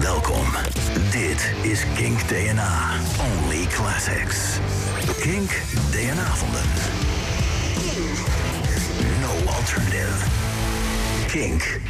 Welkom. Dit is Kink DNA. Only classics. Kink DNA-avonden. No alternative. Kink.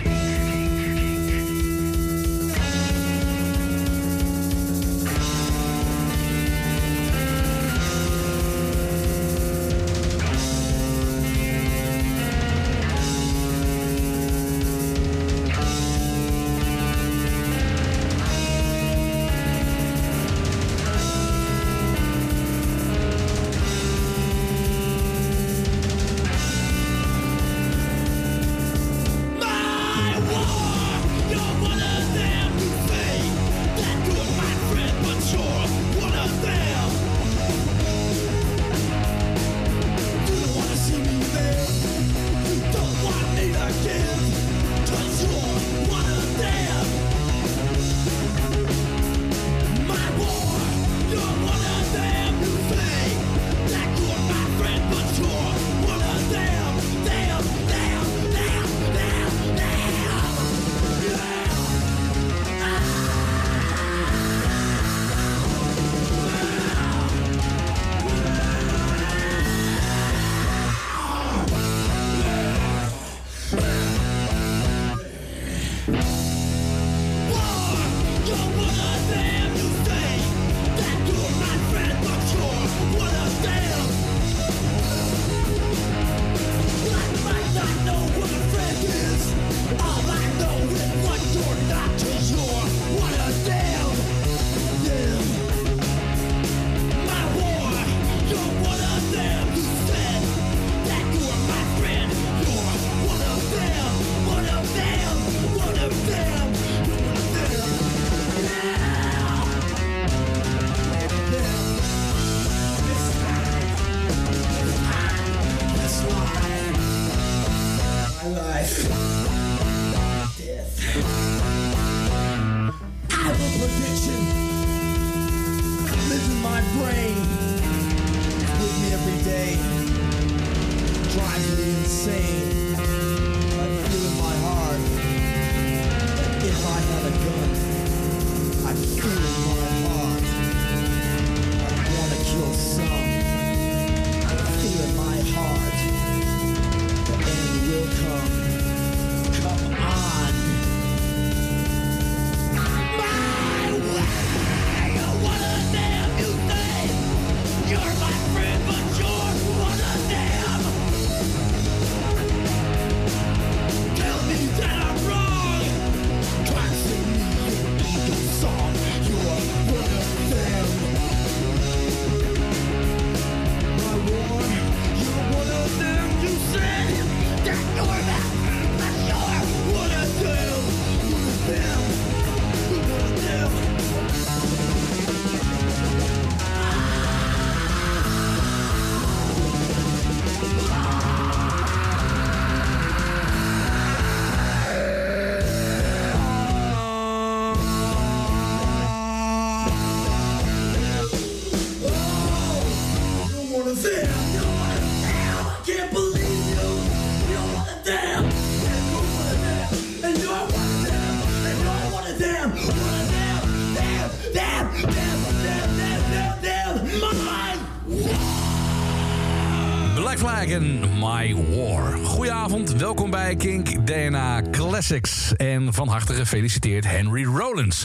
Kink DNA Classics. En van harte gefeliciteerd Henry Rollins.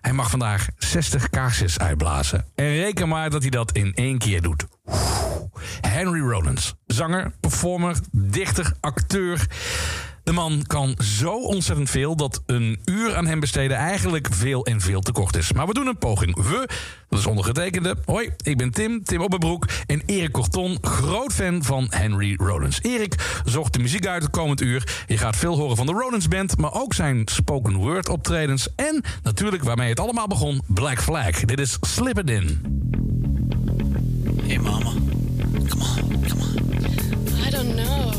Hij mag vandaag 60 kaarsjes uitblazen. En reken maar dat hij dat in één keer doet. Henry Rollins. Zanger, performer, dichter, acteur. De man kan zo ontzettend veel dat een uur aan hem besteden eigenlijk veel en veel te kort is. Maar we doen een poging. We, dat is ondergetekende. Hoi, ik ben Tim, Tim Opperbroek en Erik Corton, groot fan van Henry Rollins. Erik zocht de muziek uit het komend uur. Je gaat veel horen van de Rollins Band, maar ook zijn spoken word optredens. En natuurlijk waarmee het allemaal begon, Black Flag. Dit is Slip. Hey mama, Come on, come on. I don't know.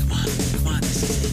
Come on, come on. This is it.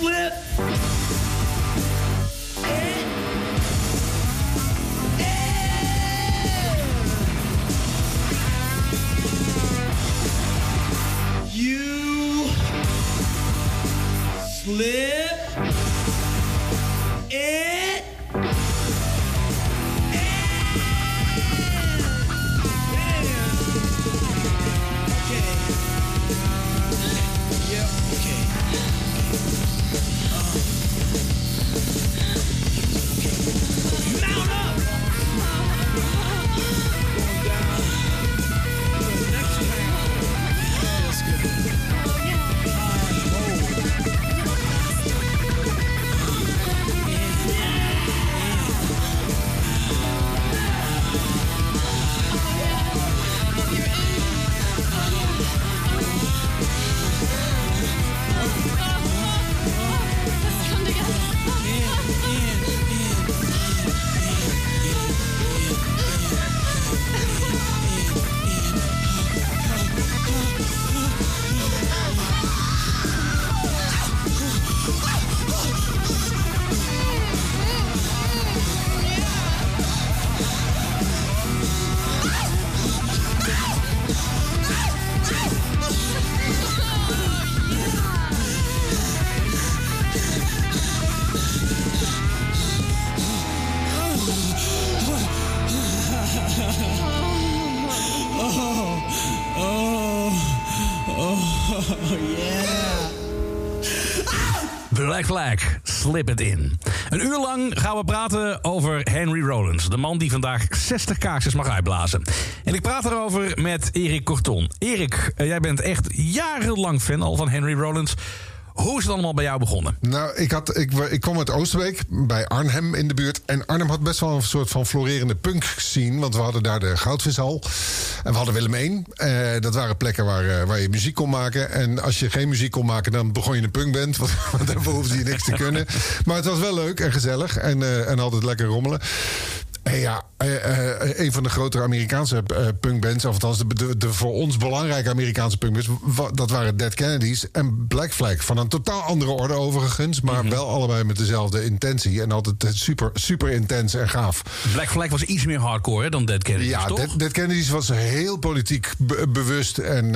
Slip Black Flag, slip it in. Een uur lang gaan we praten over Henry Rollins. De man die vandaag 60 kaarsjes mag uitblazen. En ik praat erover met Erik Corton. Erik, eh, jij bent echt jarenlang fan al van Henry Rollins. Hoe is het allemaal bij jou begonnen? Nou, ik, had, ik, ik kwam uit Oosterbeek, bij Arnhem in de buurt. En Arnhem had best wel een soort van florerende punk scene. Want we hadden daar de Goudvishal. En we hadden Willem 1. Eh, dat waren plekken waar, eh, waar je muziek kon maken. En als je geen muziek kon maken, dan begon je een punkband. Want, want daarvoor hoefde je niks te kunnen. Maar het was wel leuk en gezellig. En, eh, en altijd lekker rommelen. Ja, eh, eh, een van de grotere Amerikaanse eh, punkbands, of althans de, de, de voor ons belangrijke Amerikaanse punkbands, dat waren Dead Kennedys en Black Flag. Van een totaal andere orde overigens, maar wel allebei met dezelfde intentie. En altijd super, super intens en gaaf. Black Flag was iets meer hardcore hè, dan Dead Kennedys, Ja, toch? Dead, Dead Kennedys was heel politiek be- bewust. En,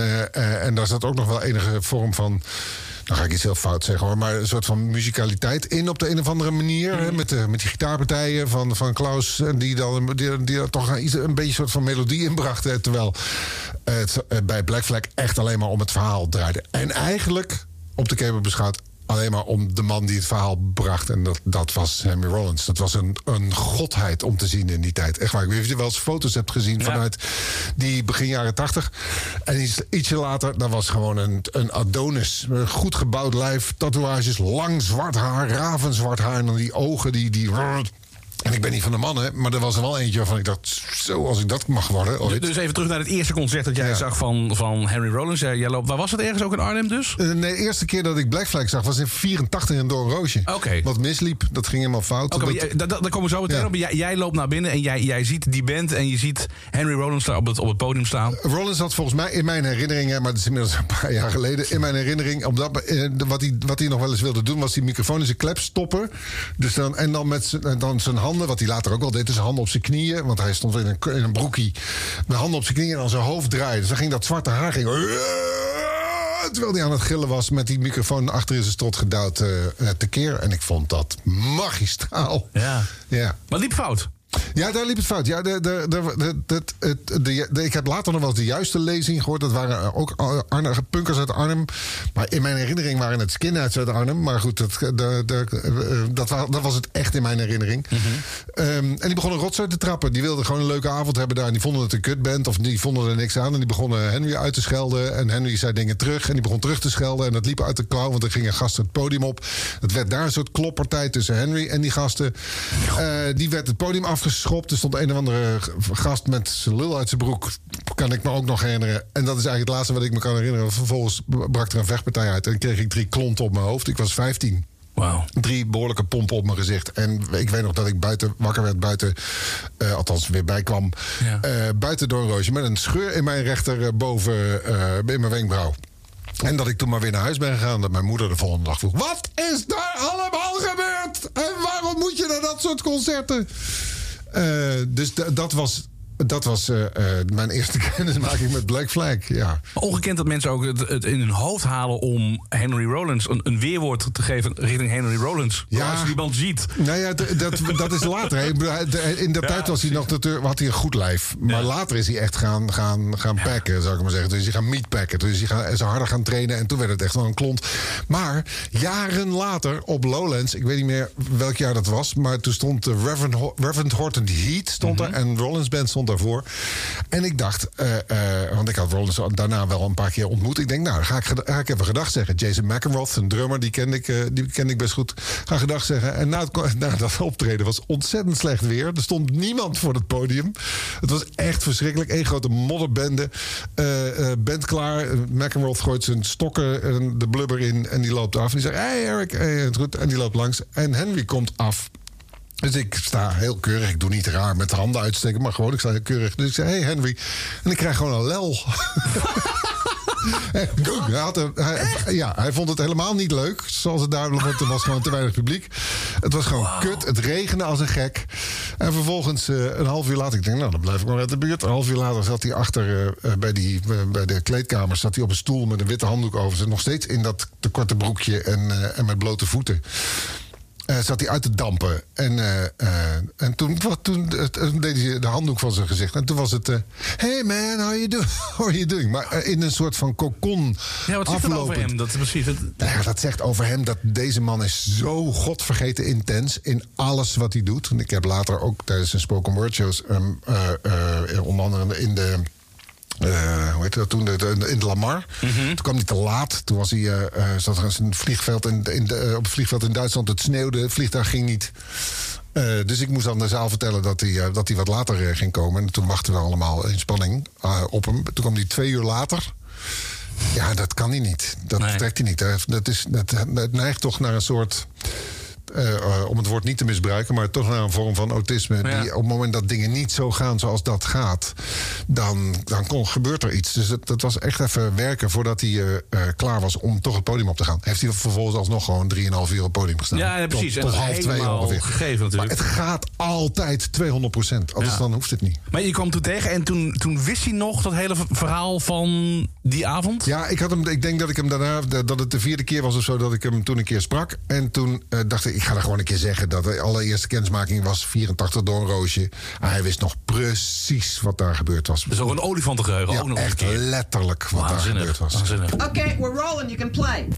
en daar zat ook nog wel enige vorm van. Dan ga ik iets heel fout zeggen hoor. Maar een soort van muzikaliteit in op de een of andere manier. hè, Met, de, met die gitaarpartijen van, van Klaus. En die dan die, die toch een, iets- een beetje een soort van melodie inbrachten. Terwijl het eh, bij Black Flag echt alleen maar om het verhaal draaide. En eigenlijk, op de keper beschouwd, alleen maar om de man die het verhaal bracht. En dat, dat was Henry Rollins. Dat was een, een godheid om te zien in die tijd. Echt waar. Ik weet niet of je wel eens foto's hebt gezien Ja. vanuit die begin jaren tachtig. En iets, ietsje later, dat was gewoon een, een Adonis. Een goed gebouwd lijf, tatoeages, lang zwart haar, ravenzwart haar. En dan die ogen die... die En ik ben niet van de mannen, maar er was er wel eentje waarvan ik dacht... zo, als ik dat mag worden ooit. Dus even terug naar het eerste concert dat jij Ja. zag van, van Henry Rollins. Jij, loopt, waar was het ergens ook in Arnhem dus? Eh, nee, de eerste keer dat ik Black Flag zag was in 84 in Door Roosje. Oké. Wat misliep, dat ging helemaal fout. Oké, Dat- daar komen we zo meteen Ja. op. Jij, jij loopt naar binnen en jij, jij ziet die band en je ziet Henry Rollins daar op het, op het podium staan. Rollins had volgens mij in mijn herinneringen, maar dat is inmiddels een paar jaar geleden, in mijn herinnering, op dat, eh, wat, hij, wat hij nog wel eens wilde doen, was die microfoon in zijn klep stoppen. Dus dan, en dan met zijn, zijn handen, wat hij later ook wel deed, zijn handen op zijn knieën, want hij stond in een, in een broekie, de handen op zijn knieën en dan zijn hoofd draaien. Dus dan ging dat zwarte haar, ging, terwijl hij aan het gillen was, met die microfoon achter in zijn strot gedouwd eh, eh, tekeer. En ik vond dat magistraal. Ja. Ja. Maar het liep fout. Ja, daar liep het fout. Ja, de, de, de, de, het- het- de- de- ik heb later nog wel eens de juiste lezing gehoord. Dat waren ook Arne, punkers uit Arnhem. Maar in mijn herinnering waren het skinheads uit Arnhem. Maar goed, dat, de, de, eh, dat, dat was het echt in mijn herinnering. Ehm, en die begonnen rotzooi te trappen. Die wilden gewoon een leuke avond hebben daar. En die vonden het een kutband of die vonden er niks aan. En die begonnen Henry uit te schelden. En Henry zei dingen terug. En die begon terug te schelden. En dat liep uit de klauw, want er gingen gasten het podium op. Het werd daar een soort kloppartij tussen Henry en die gasten. Eh, die werd het podium afgeschopt. Er stond een of andere gast met zijn lul uit zijn broek. Kan ik me ook nog herinneren. En dat is eigenlijk het laatste wat ik me kan herinneren. Vervolgens brak er een vechtpartij uit. En kreeg ik drie klonten op mijn hoofd. Ik was 15 Wauw. drie behoorlijke pompen op mijn gezicht. En ik weet nog dat ik buiten wakker werd, buiten, eh, althans weer bijkwam, Ja. eh, buiten door een roosje met een scheur in mijn rechter eh, boven eh, in mijn wenkbrauw. En dat ik toen maar weer naar huis ben gegaan. Dat mijn moeder de volgende dag vroeg: Wat is daar allemaal gebeurd? En waarom moet je naar dat soort concerten? Eh, dus dat was, dat was eh, eh, mijn eerste kennismaking met Black Flag. Ja. Ongekend dat mensen ook het, het in hun hoofd halen om Henry Rollins een, een weerwoord te geven richting Henry Rollins. Ja. Als je die band ziet. Nou ja, dat, dat is later. In de Ja, tijd was hij nog natuurlijk, had hij een goed lijf. Maar later is hij echt gaan, gaan, gaan packen, zou ik maar zeggen. Dus hij gaan meatpacken. Dus hij gaan, is harder gaan trainen. En toen werd het echt wel een klont. Maar jaren later op Lowlands, ik weet niet meer welk jaar dat was. Maar toen stond de Reverend, Ho- Reverend Horton Heat stond er. En Rollins Band stond daarvoor. En ik dacht, eh, eh, want ik had Rollins daarna wel een paar keer ontmoet. Ik denk, nou, ga ik, ga ik even gedag zeggen. Jason McEnroth, een drummer, die kende ik, eh, die kende ik best goed. Ga gedag zeggen. En na, het, na dat optreden was ontzettend slecht weer. Er stond niemand voor het podium. Het was echt verschrikkelijk. Eén grote modderbende. Band klaar. McEnroth gooit zijn stokken en de blubber in. En die loopt af. En die zegt, hey Eric. Het goed. En die loopt langs. En Henry komt af. Dus ik sta heel keurig. Ik doe niet raar met de handen uitsteken, maar gewoon, ik sta heel keurig. Dus ik zeg: Hey Henry. En ik krijg gewoon een lel. Hij, had een- hij- ja, hij vond het helemaal niet leuk. Zoals het duidelijk wordt, er was gewoon te weinig publiek. Het was gewoon kut. Het regende als een gek. En vervolgens, eh, een half uur later, ik denk, nou, dan blijf ik maar uit de buurt. Een half uur later zat hij achter eh, eh, bij, die, bij de kleedkamer. Zat hij op een stoel met een witte handdoek over zich. Nog steeds in dat te korte broekje en, en met blote voeten. Eh, zat hij uit te dampen. En, eh, eh, en toen, wat, toen toen deed hij de handdoek van zijn gezicht. En toen was het... hey man, how you, do how you doing? Maar in een soort van cocon Ja, wat zegt er over hem? Dat is precies het. Nou ja, dat zegt over hem dat deze man is zo godvergeten intens in alles wat hij doet. Want ik heb later ook tijdens zijn spoken word shows... eh, onder andere in de... eh, hoe heet dat toen? De- in de Lamar. Toen kwam hij te laat. Toen was hij, eh, zat er een vliegveld in, in de, op het vliegveld in Duitsland. Het sneeuwde, het vliegtuig ging niet. Dus ik moest aan de zaal vertellen dat hij, dat hij wat later ging komen. En toen wachten we allemaal in spanning op hem. Toen kwam hij twee uur later. Ja, dat kan hij niet. Dat Nee. trekt hij niet. Dat, dat, is, dat, dat neigt toch naar een soort. Eh, eh, om het woord niet te misbruiken, maar toch naar een vorm van autisme. Ja. Die op het moment dat dingen niet zo gaan zoals dat gaat, dan, dan kon, gebeurt er iets. Dus dat, dat was echt even werken voordat hij eh, klaar was om toch het podium op te gaan. Heeft hij vervolgens alsnog gewoon 3,5 uur op het podium gestaan. Ja, ja, precies. Tot, tot half twee ongeveer. gegeven maar natuurlijk. het gaat altijd 200 procent. Anders Ja. dan hoeft het niet. Maar je kwam toen tegen en toen, toen wist hij nog dat hele verhaal van die avond? Ja, ik, had hem, ik denk dat ik hem daarna, dat het de vierde keer was of zo dat ik hem toen een keer sprak. En toen eh, dacht ik ga er gewoon een keer zeggen dat de allereerste kennismaking was 84 door een roosje. En hij wist nog precies wat daar gebeurd was. Dus ook een olifantengeheugen. ja, ook nog echt een keer. letterlijk wat daar gebeurd was. Okay, we're rolling. You can play.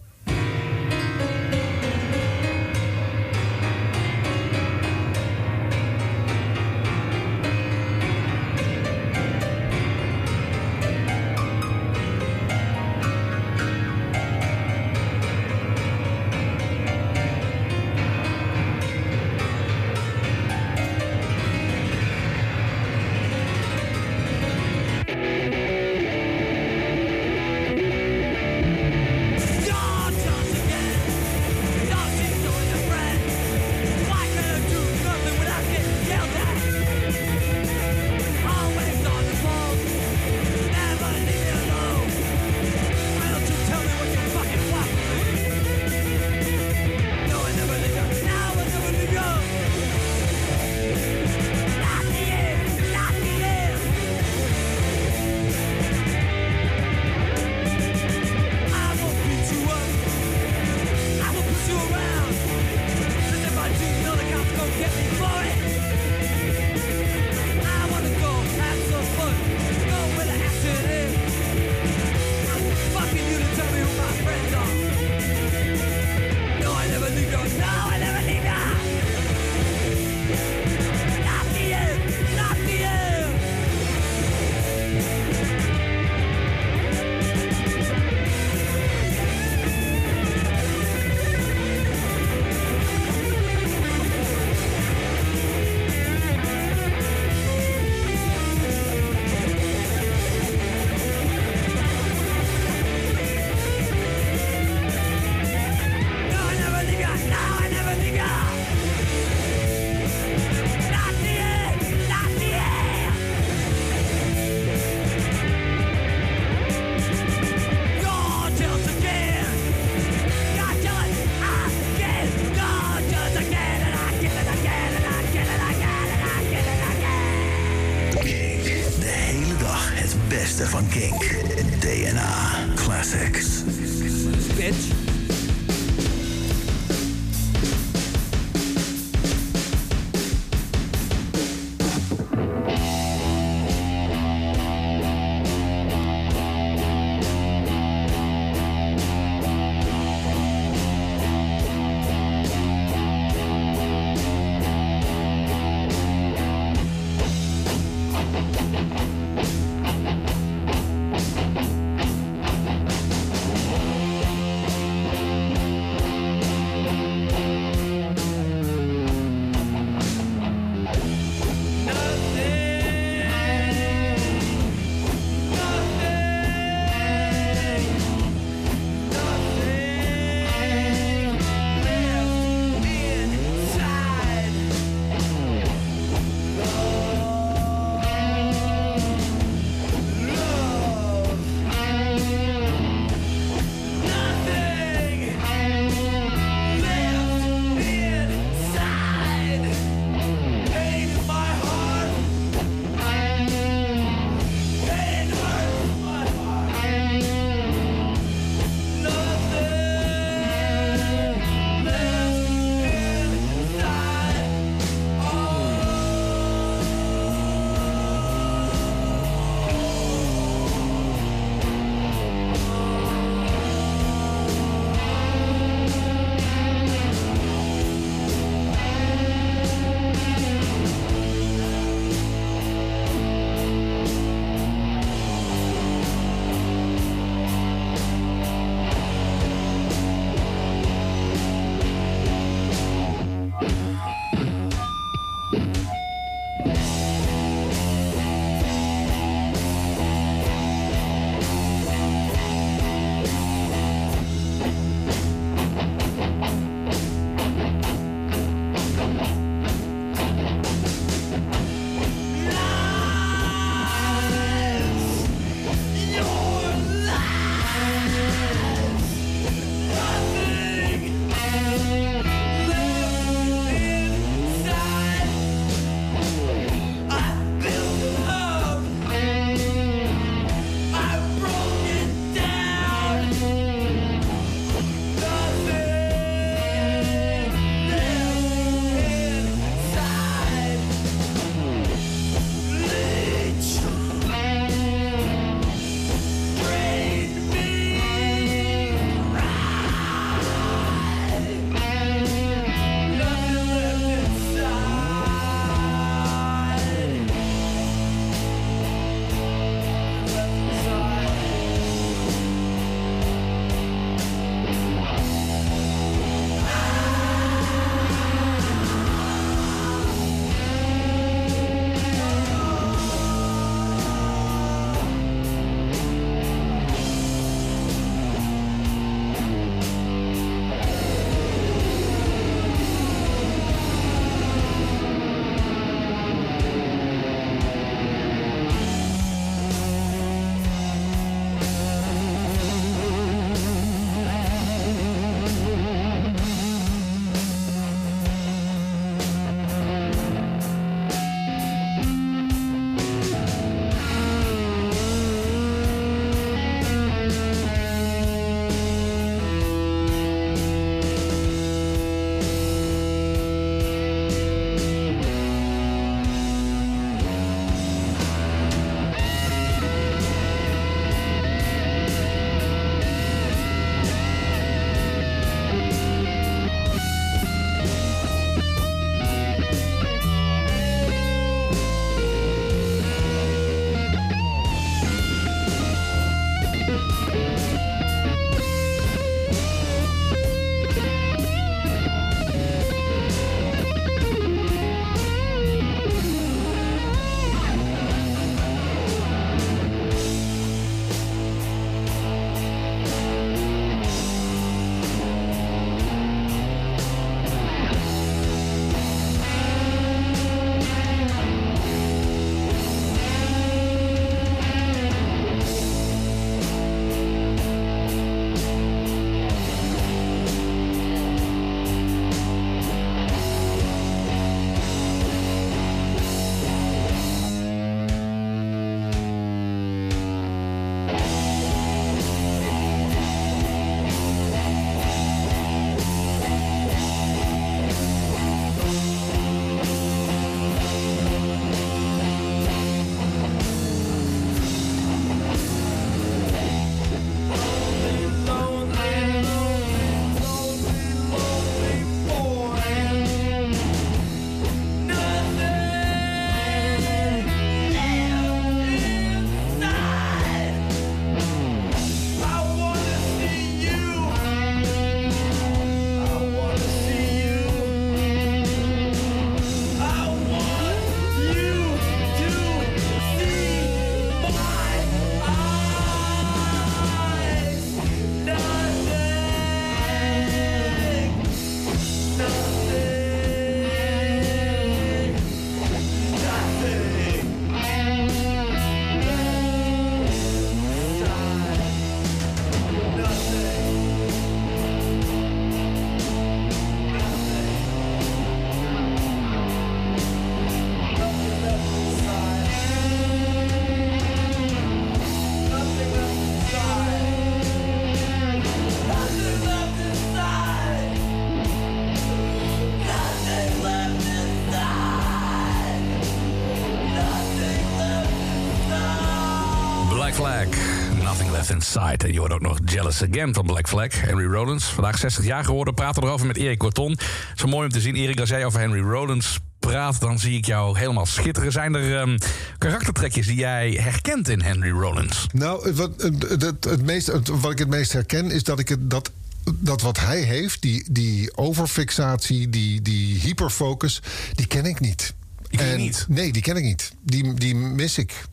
Inside. En je hoort ook nog Jealous Again van Black Flag. Henry Rollins, vandaag 60 jaar geworden. Praten we erover met Erik Corton. Zo mooi om te zien. Erik, als jij over Henry Rollins praat, dan zie ik jou helemaal schitteren. Zijn er ehm, karaktertrekjes die jij herkent in Henry Rollins? Nou, wat, het, het, het meest, het- wat ik het meest herken is dat ik het. Dat, dat wat hij heeft, die, die overfixatie, die, die hyperfocus, die ken ik niet. Die ken je En- niet? Nee, die ken ik niet. Die, die mis ik.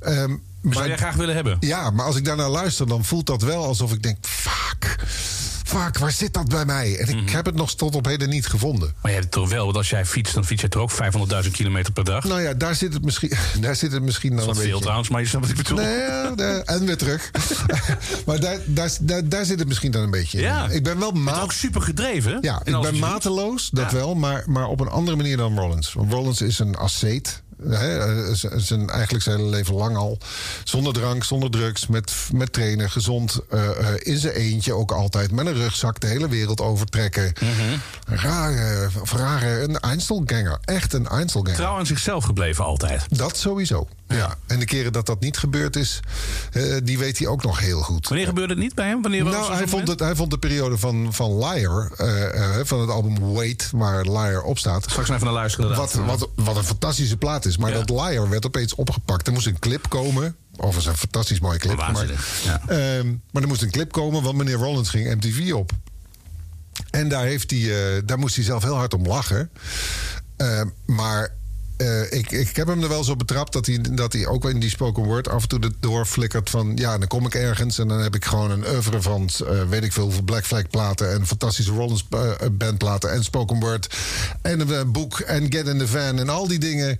Ehm, Zou jij graag willen hebben? Ja, maar als ik daarnaar luister, dan voelt dat wel alsof ik denk: fuck, fuck, waar zit dat bij mij? En ik Mhm. heb het nog tot op heden niet gevonden. Maar je hebt het toch wel, want als jij fietst, dan fiets je toch ook 500.000 kilometer per dag. Nou ja, daar zit het misschien, daar zit het misschien dan een beetje. veel trouwens, maar je snapt wat ik bedoel. Nee, de- en weer terug. maar daar, daar, daar, daar zit het misschien dan een beetje in. Ja. Ik ben wel maat, ook super gedreven. ja, in ik ben mateloos, dat Ja. wel, maar, maar op een andere manier dan Rollins. Want Rollins is een asceet. Z- zijn, eigenlijk zijn hele leven lang al. Zonder drank, zonder drugs, met, met trainen, gezond. eh, eh, in zijn eentje ook altijd. Met een rugzak de hele wereld overtrekken. Rare, of rare, een Einzelganger. Echt een Einzelganger. Trouw aan zichzelf gebleven altijd. Dat sowieso. Ja. En de keren dat dat niet gebeurd is, eh, die weet hij ook nog heel goed. Wanneer gebeurde het niet bij hem? Wanneer was Nou, hij vond, het, hij vond de periode van, van Liar, eh, eh, van het album Wait, waar Liar op staat. Straks even naar luisteren. Wat, wat, wat een fantastische plaat is. Maar Ja. dat Liar werd opeens opgepakt. Er moest een clip komen. Overigens een fantastisch mooie clip. Maar, ja. Ehm, maar er moest een clip komen, want meneer Rollins ging MTV op. En daar, heeft hij, eh, daar moest hij zelf heel hard om lachen. Ehm, maar eh, ik, ik heb hem er wel op betrapt dat hij, dat hij ook in die spoken word af en toe er doorflikkert van... ja, dan kom ik ergens en dan heb ik gewoon een oeuvre van... eh, weet ik veel hoeveel Black Flag platen en fantastische Rollins eh, bandplaten... en spoken word en een boek en Get in the Van en al die dingen.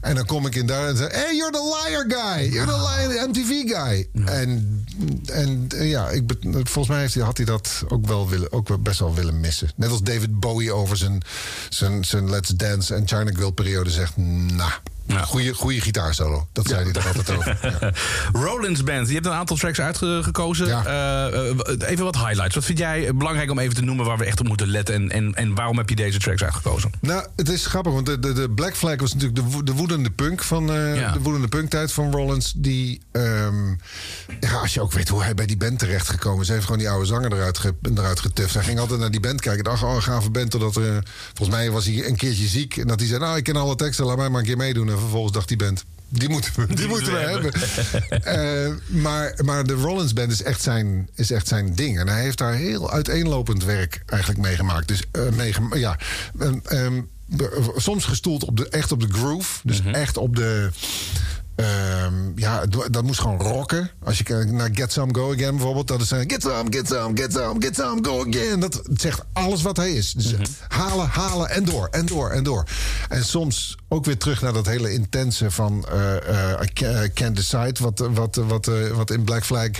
En dan kom ik in daar en zeg... hey, you're the liar guy! You're the liar MTV guy! En, en ja, ik, volgens mij heeft hij, had hij dat ook, wel willen, ook best wel willen missen. Net als David Bowie over zijn, zijn, zijn Let's Dance en China Grill periode zegt... Nah. Ja. goeie, goeie gitaarsolo. Dat zei hij er altijd over. Ja. Rollins Band. Je hebt een aantal tracks uitgekozen. Ja. Eh, eh, even wat highlights. Wat vind jij belangrijk om even te noemen waar we echt op moeten letten? En, en, en waarom heb je deze tracks uitgekozen? Nou, het is grappig, want de, de, de Black Flag was natuurlijk de, de woedende punk van Ja. de woedende punktijd van Rollins. Die, ehm, ja, als je ook weet hoe hij bij die band terecht gekomen is, hij heeft gewoon die oude zanger eruit, ge, eruit getuft. Hij ging altijd naar die band kijken. Dacht, oh, een gave band. Totdat er, volgens mij was hij een keertje ziek. En dat hij zei, nou, ik ken alle teksten, laat mij maar een keer meedoen. En vervolgens dacht die band, die moeten we, die moeten we hebben. Eh, maar, maar de Rollins Band is echt, zijn, is echt zijn ding. En hij heeft daar heel uiteenlopend werk eigenlijk meegemaakt. Dus meegema- ja, ehm, ehm, soms gestoeld op de, echt op de groove. Dus echt op de. Ehm, ja, dat moest gewoon rocken. Als je kijkt naar Get Some Go Again bijvoorbeeld. Dat is een Get Some, Get Some, Get Some, Get Some, Go Again. Dat zegt alles wat hij is. Dus halen, halen en door, en door, en door. En soms ook weer terug naar dat hele intense van I ca- I Can't Decide. Wat, wat, wat, eh, wat in Black Flag...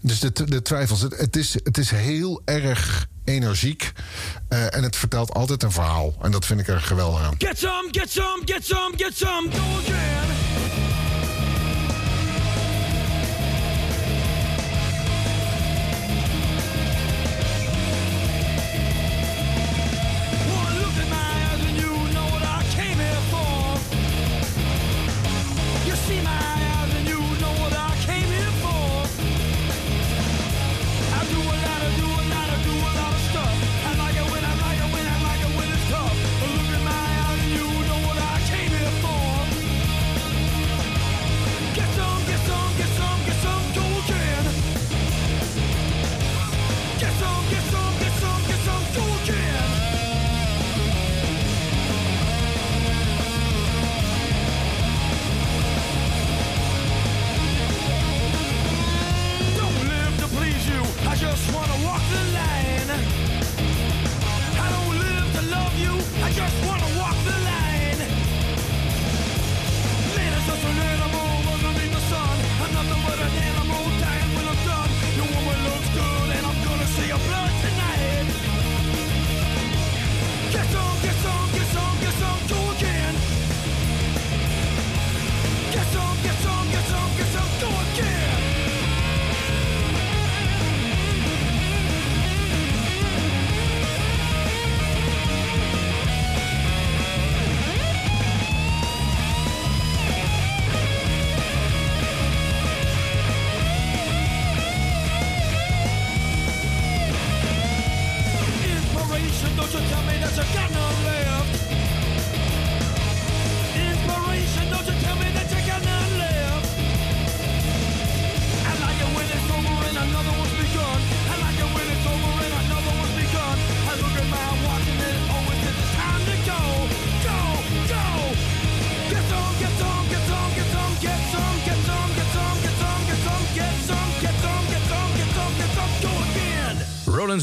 dus de, de twijfels. Het, is, het is heel erg energiek. eh, en het vertelt altijd een verhaal. En dat vind ik er geweldig aan. Get some, get some, get some, get some, go.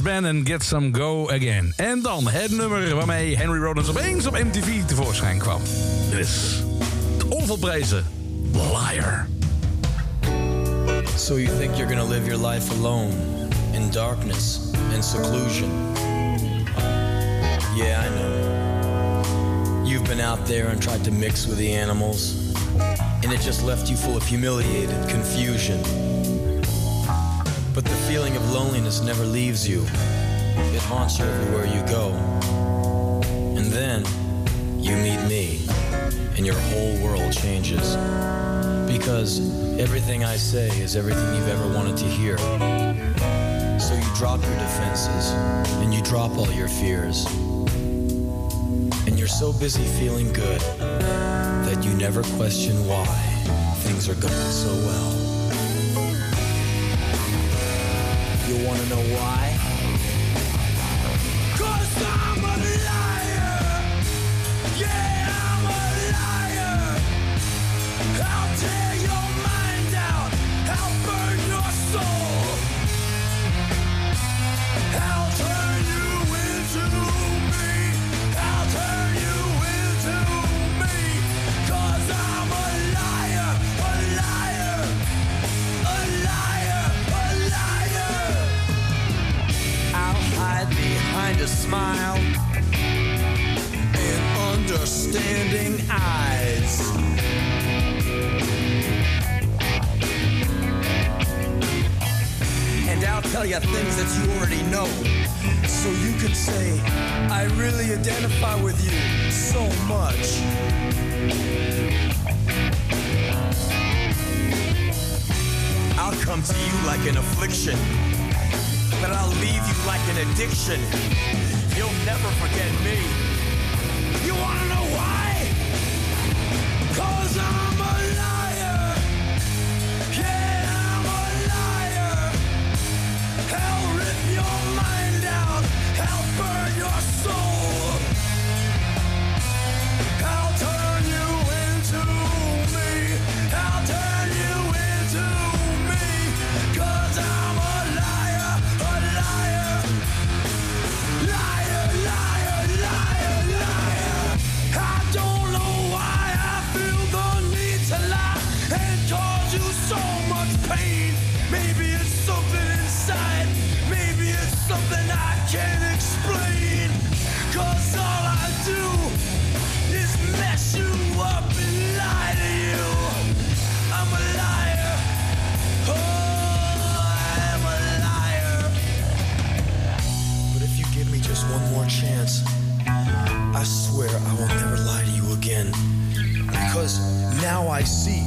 Band Get Some Go Again. En dan het nummer waarmee Henry Rollins opeens op MTV tevoorschijn kwam. Is het onvolprezen Liar. So you think you're gonna live your life alone, in darkness and seclusion? Yeah, I know. You've been out there and tried to mix with the animals, and it just left you full of humiliated confusion. But the feeling of loneliness never leaves you. It haunts you everywhere you go. And then you meet me, and your whole world changes. Because everything I say is everything you've ever wanted to hear. So you drop your defenses and you drop all your fears. And you're so busy feeling good that you never question why things are going so well. Know why? I see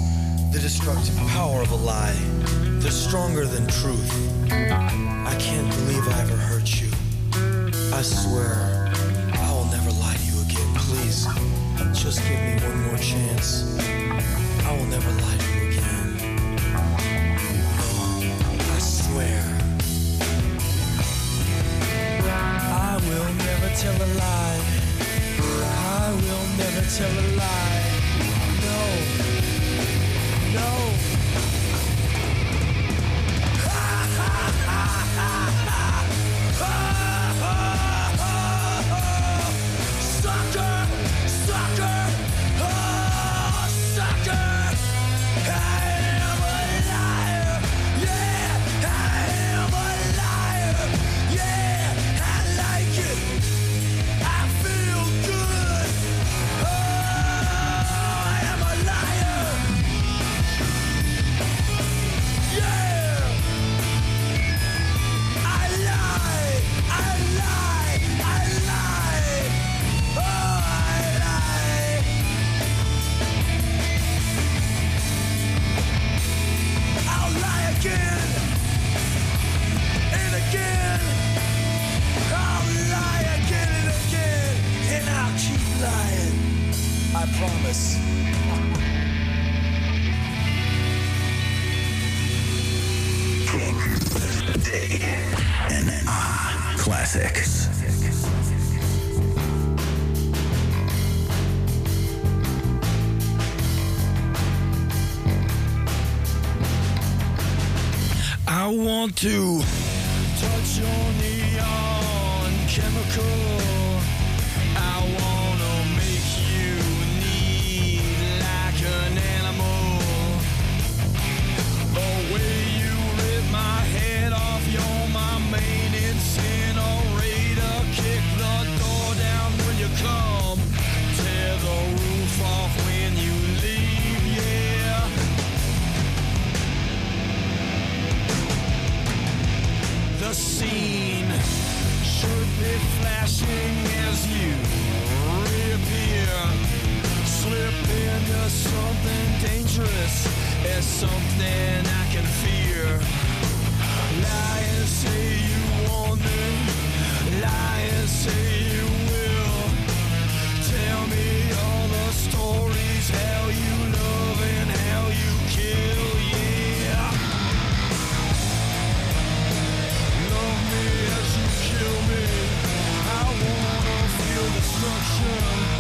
the destructive power of a lie. They're stronger than truth. I can't believe I ever hurt you. I swear I will never lie to you again. Please, just give me one more chance. I will never lie to you again. No, I swear. I will never tell a lie. I will never tell a lie. classics. I want to touch your neon chemical. scene should be flashing as you reappear. Slip into something dangerous as something I can fear. Lie and say you want me. Lie and say you will. Tell me all the stories how you room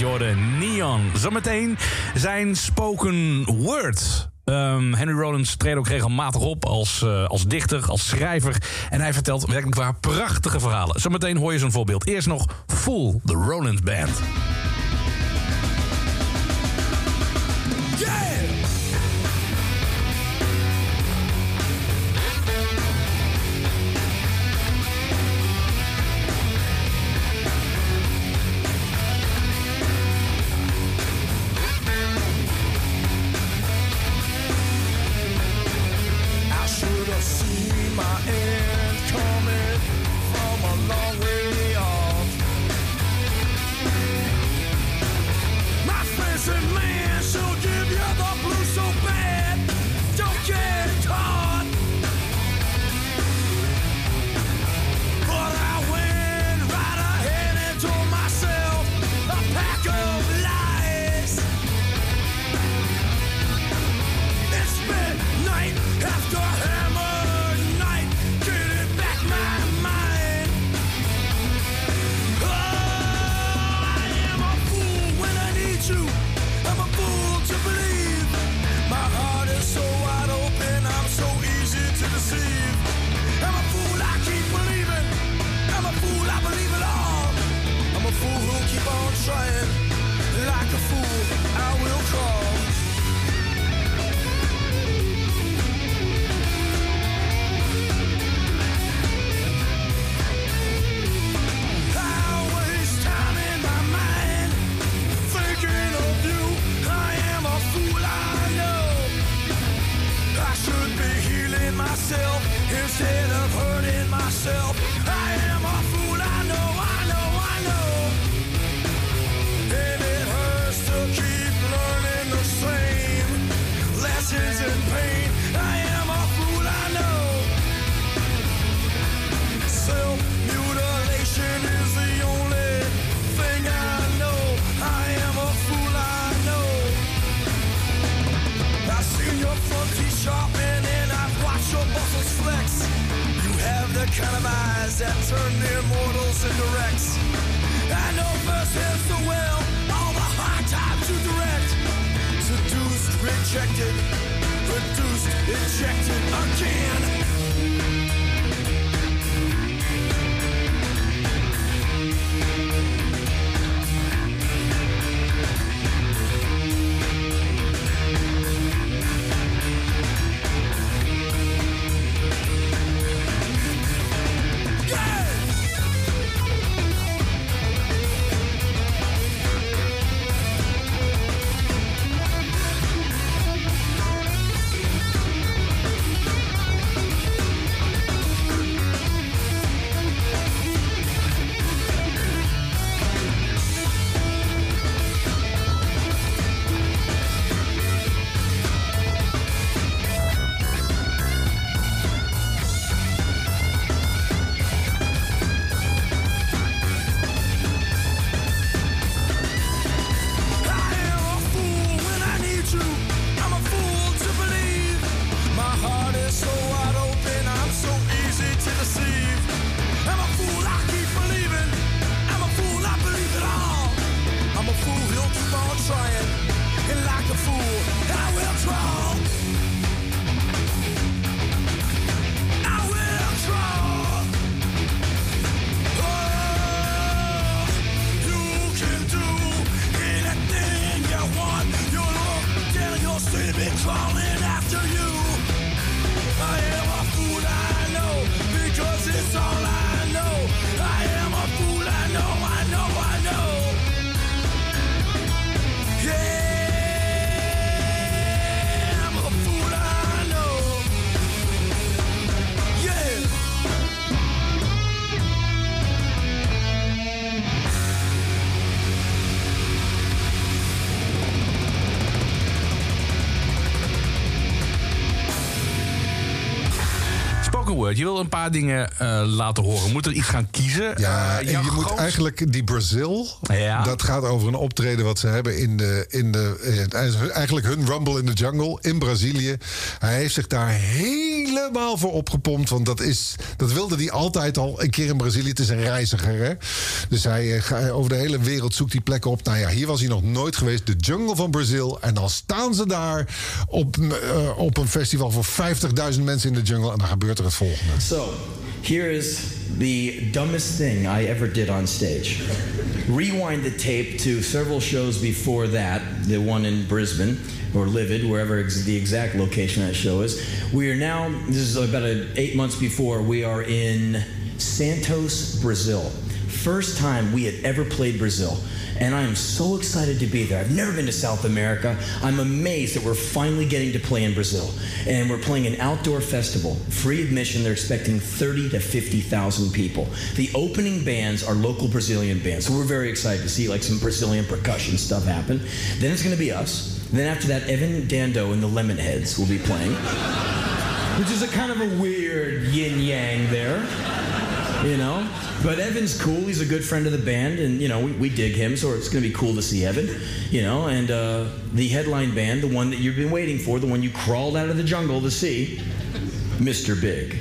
Jordan Neon. Zometeen zijn spoken word. Ehm, Henry Rollins treedt ook regelmatig op als, eh, als dichter, als schrijver. En hij vertelt werkelijk waar prachtige verhalen. Zometeen hoor je zo'n voorbeeld. Eerst nog Full the Rollins Band. Word, je wil een paar dingen eh, laten horen. Moet er iets gaan kiezen? Ja, Eh, en je moet eigenlijk die Brazil. Ja. Dat gaat over een optreden wat ze hebben in de. In de eh, eigenlijk hun Rumble in the Jungle in Brazilië. Hij heeft zich daar helemaal voor opgepompt. Want dat, is, dat wilde hij altijd al een keer in Brazilië. Het is een reiziger. Hè? Dus hij eh, ga- over de hele wereld zoekt hij plekken op. Nou ja, hier was hij nog nooit geweest. De Jungle van Brazil. En dan staan ze daar op, eh, op een festival voor 50.000 mensen in de jungle. En dan gebeurt er het volgende. So, here is the dumbest thing I ever did on stage. Rewind the tape to several shows before that, the one in Brisbane or Livid, wherever the exact location that show is. We are now, this is about eight months before, we are in Santos, Brazil. First time we had ever played Brazil. And I am so excited to be there. I've never been to South America. I'm amazed that we're finally getting to play in Brazil. And we're playing an outdoor festival, free admission. They're expecting 30 to 50,000 people. The opening bands are local Brazilian bands. So we're very excited to see like some Brazilian percussion stuff happen. Then it's going to be us. Then after that, Evan Dando and the Lemonheads will be playing, which is a kind of a weird yin yang there you know. But Evan's cool. He's a good friend of the band, and you know we, we dig him, so it's going to be cool to see Evan, you know. And uh, the headline band, the one that you've been waiting for, the one you crawled out of the jungle to see, Mr. Big.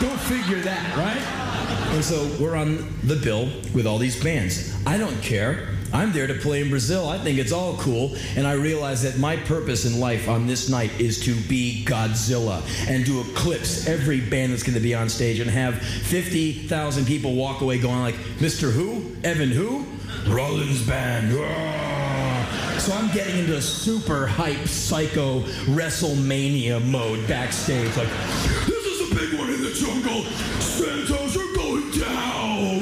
Don't figure that, right? And so we're on the bill with all these bands. I don't care. I'm there to play in Brazil. I think it's all cool. And I realize that my purpose in life on this night is to be Godzilla and to eclipse every band that's going to be on stage and have 50,000 people walk away going like, Mr. Who? Evan Who? Rollins Band. So I'm getting into a super hype psycho WrestleMania mode backstage. Like, this is a big one in the jungle. Santos are going down.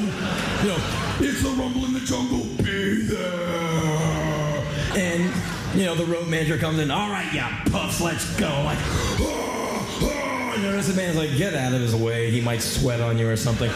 You know, it's a rumble in the jungle. You know, the road manager comes in. All right, yeah, puff, let's go. Like, "Ah, ah," notice the man's like, get out of his way. He might sweat on you or something.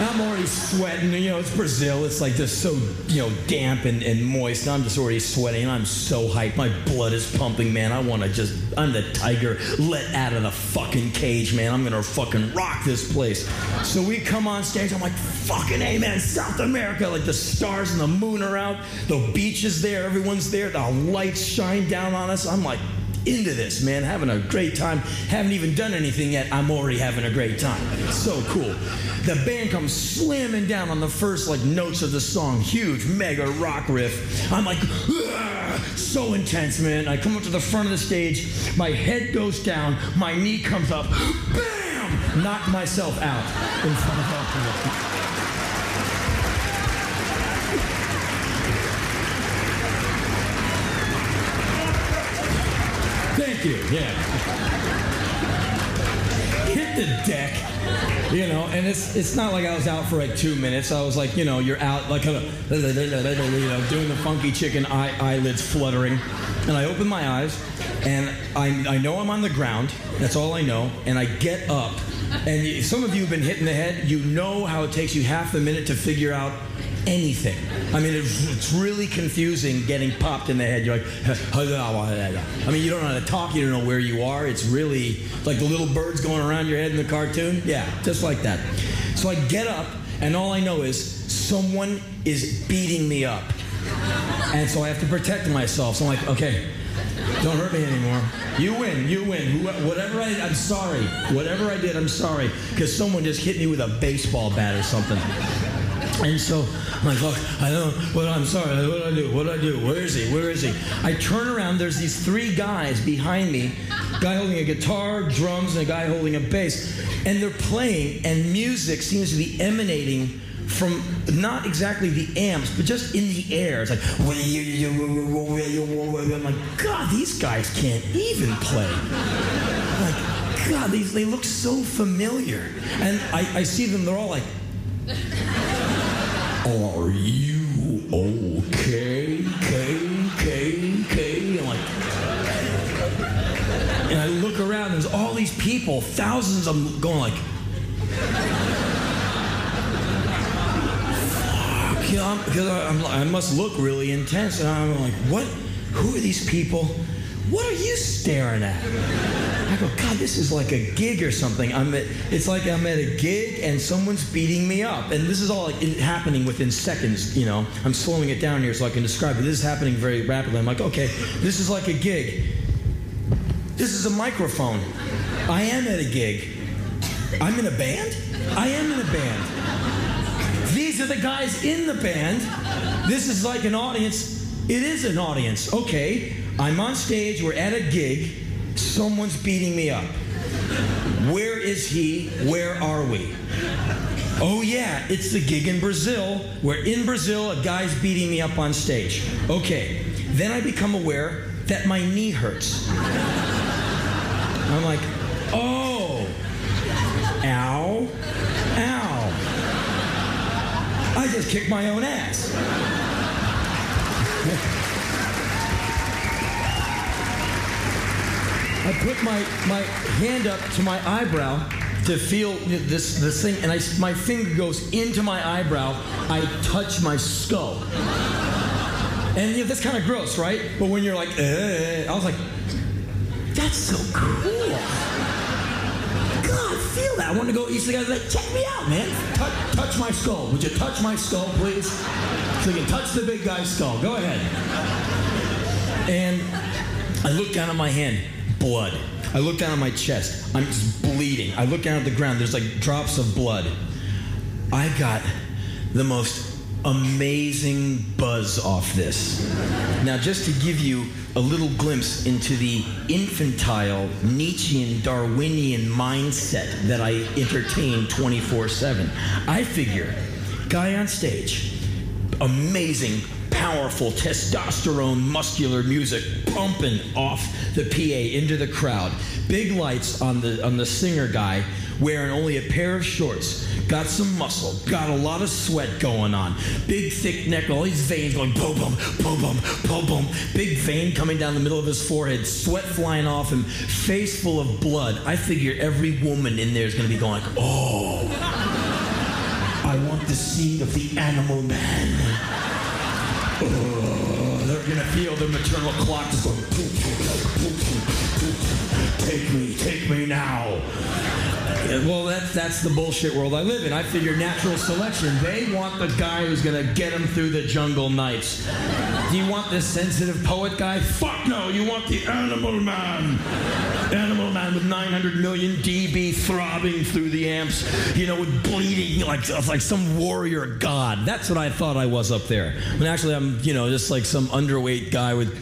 I'm already sweating. You know, it's Brazil. It's like just so, you know, damp and, and moist. And I'm just already sweating. And I'm so hyped. My blood is pumping, man. I want to just, I'm the tiger let out of the fucking cage, man. I'm going to fucking rock this place. So we come on stage. I'm like, fucking A, man. South America. Like the stars and the moon are out. The beach is there. Everyone's there. The lights shine down on us. I'm like, into this, man, having a great time. Haven't even done anything yet. I'm already having a great time. So cool. The band comes slamming down on the first like notes of the song, huge, mega rock riff. I'm like, so intense, man. I come up to the front of the stage, my head goes down, my knee comes up, bam, knock myself out in front of all people. You. Yeah. Hit the deck, you know, and it's it's not like I was out for like two minutes. I was like, you know, you're out like you know, doing the funky chicken eye, eyelids fluttering, and I open my eyes, and I I know I'm on the ground. That's all I know, and I get up. And some of you have been hit in the head. You know how it takes you half a minute to figure out anything. I mean, it's, it's really confusing getting popped in the head. You're like, I mean, you don't know how to talk, you don't know where you are. It's really like the little birds going around your head in the cartoon. Yeah, just like that. So I get up, and all I know is someone is beating me up. And so I have to protect myself. So I'm like, okay, don't hurt me anymore. You win, you win. Whatever I, I'm sorry. Whatever I did, I'm sorry. Because someone just hit me with a baseball bat or something. And so I'm like, look, I don't, what, I'm sorry, what do I do? What do I do? Where is he? Where is he? I turn around, there's these three guys behind me, guy holding a guitar, drums, and a guy holding a bass. And they're playing, and music seems to be emanating from not exactly the amps, but just in the air. It's like, I'm like, God, these guys can't even play. Like, God, these, they look so familiar. And I, I see them, they're all like, are you okay? K, K, K. I'm like, and I look around, there's all these people, thousands of them going like, fuck, yeah, I'm, because I, I'm, I must look really intense. And I'm like, what? Who are these people? What are you staring at? I go, God, this is like a gig or something. I'm at, it's like I'm at a gig and someone's beating me up. And this is all like, happening within seconds, you know. I'm slowing it down here so I can describe it. This is happening very rapidly. I'm like, okay, this is like a gig. This is a microphone. I am at a gig. I'm in a band? I am in a band. These are the guys in the band. This is like an audience. It is an audience. Okay, I'm on stage. We're at a gig. Someone's beating me up. Where is he? Where are we? Oh, yeah, it's the gig in Brazil. We're in Brazil. A guy's beating me up on stage. Okay, then I become aware that my knee hurts. I'm like, oh, ow, ow. I just kicked my own ass. I put my, my hand up to my eyebrow to feel this, this thing, and I, my finger goes into my eyebrow. I touch my skull. And you know, that's kind of gross, right? But when you're like, eh, I was like, that's so cool. God, feel that. I want to go each of the guys like, check me out, man. Touch, touch my skull. Would you touch my skull, please? So you can touch the big guy's skull. Go ahead. And I look down at my hand, blood. I look down at my chest. I'm just bleeding. I look down at the ground. There's like drops of blood. I got the most amazing buzz off this. Now, just to give you a little glimpse into the infantile Nietzschean Darwinian mindset that I entertain 24 7, I figure, guy on stage, amazing, powerful testosterone muscular music pumping off the PA into the crowd. Big lights on the on the singer guy wearing only a pair of shorts. Got some muscle, got a lot of sweat going on. Big thick neck, all these veins going boom boom, boom boom, boom boom. Big vein coming down the middle of his forehead, sweat flying off him, face full of blood. I figure every woman in there is gonna be going, oh. I want the scene of the animal man. Oh, they're gonna feel the maternal clock just going. Well, that's that's the bullshit world I live in. I figure natural selection. They want the guy who's gonna get them through the jungle nights. Do you want this sensitive poet guy? Fuck no. You want the animal man. Animal man with 900 million dB throbbing through the amps. You know, with bleeding like like some warrior god. That's what I thought I was up there. When actually I'm, you know, just like some underweight guy with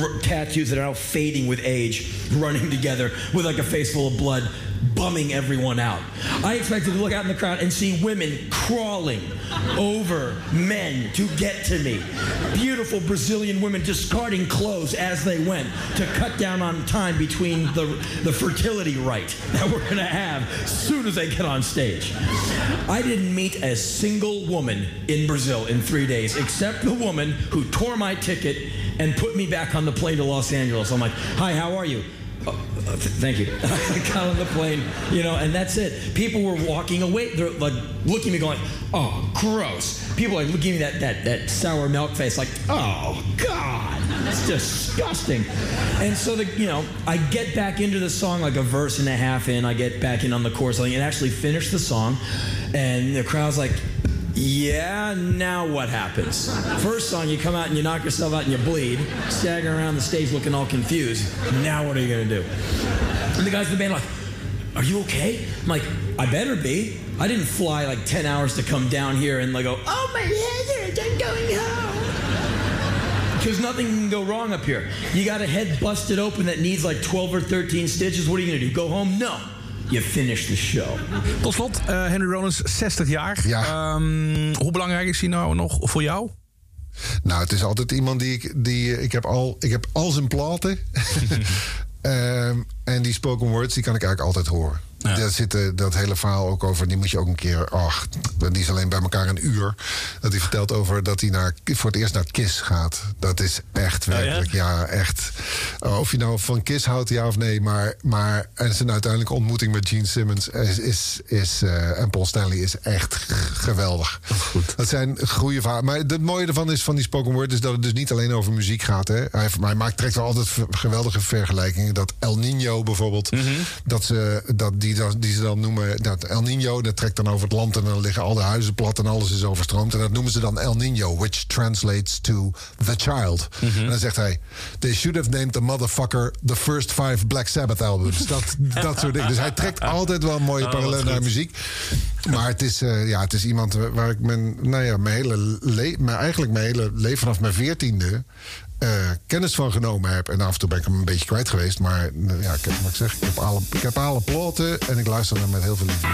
r- tattoos that are now fading with age, running together with like a face full of blood bumming everyone out. I expected to look out in the crowd and see women crawling over men to get to me. Beautiful Brazilian women discarding clothes as they went to cut down on time between the, the fertility rite that we're going to have soon as they get on stage. I didn't meet a single woman in Brazil in three days except the woman who tore my ticket and put me back on the plane to Los Angeles. I'm like, hi, how are you? Uh, th- thank you. Got on the plane, you know, and that's it. People were walking away. They're like looking at me, going, "Oh, gross." People are at me that that that sour milk face, like, "Oh God, it's disgusting." And so the you know, I get back into the song like a verse and a half in. I get back in on the chorus, and actually finish the song, and the crowd's like. Yeah, now what happens? First song, you come out and you knock yourself out and you bleed, staggering around the stage looking all confused. Now what are you gonna do? And the guys in the band are like, Are you okay? I'm like, I better be. I didn't fly like 10 hours to come down here and like go, Oh my head I'm going home. Because nothing can go wrong up here. You got a head busted open that needs like 12 or 13 stitches. What are you gonna do? Go home? No. You finish the show. Tot slot, eh, Henry Rollins, 60 jaar. Ja. Ehm, hoe belangrijk is hij nou nog voor jou? Nou, het is altijd iemand die ik. Die, ik, heb al, ik heb al zijn platen. Ehm, en die spoken words, die kan ik eigenlijk altijd horen. Ja. Daar zit eh, dat hele verhaal ook over. Die moet je ook een keer. Ach, die is alleen bij elkaar een uur. Dat hij vertelt over dat hij naar, voor het eerst naar Kiss gaat. Dat is echt werkelijk. ja? echt. Oh, Of je nou van Kiss houdt, ja of nee. Maar, maar en zijn uiteindelijke ontmoeting met Gene Simmons is, is, is, eh, en Paul Stanley is echt geweldig. Dat zijn goede verhalen. Maar het mooie ervan is van die spoken word is dat het dus niet alleen over muziek gaat. Hè. Hij, maakt, trekt wel altijd geweldige vergelijkingen. Dat El Nino bijvoorbeeld, dat ze, dat die, dat, die ze dan noemen. Dat El Nino, dat trekt dan over het land en dan liggen al de huizen plat en alles is overstroomd. En dat noemen ze dan El Nino, which translates to the child. En dan zegt hij: They should have named the motherfucker the first five Black Sabbath albums. Dat, dat soort dingen. Dus hij trekt altijd wel een mooie Oh, parallel naar muziek. Maar het is, eh, ja, het is iemand waar ik mijn, nou ja, mijn hele le- mijn, eigenlijk mijn hele leven vanaf mijn veertiende eh, kennis van genomen heb. En af en toe ben ik hem een beetje kwijt geweest. Maar eh, ja, ik, heb- wat ik zeg, ik heb alle, ik heb alle platen en ik luister naar met heel veel liefde.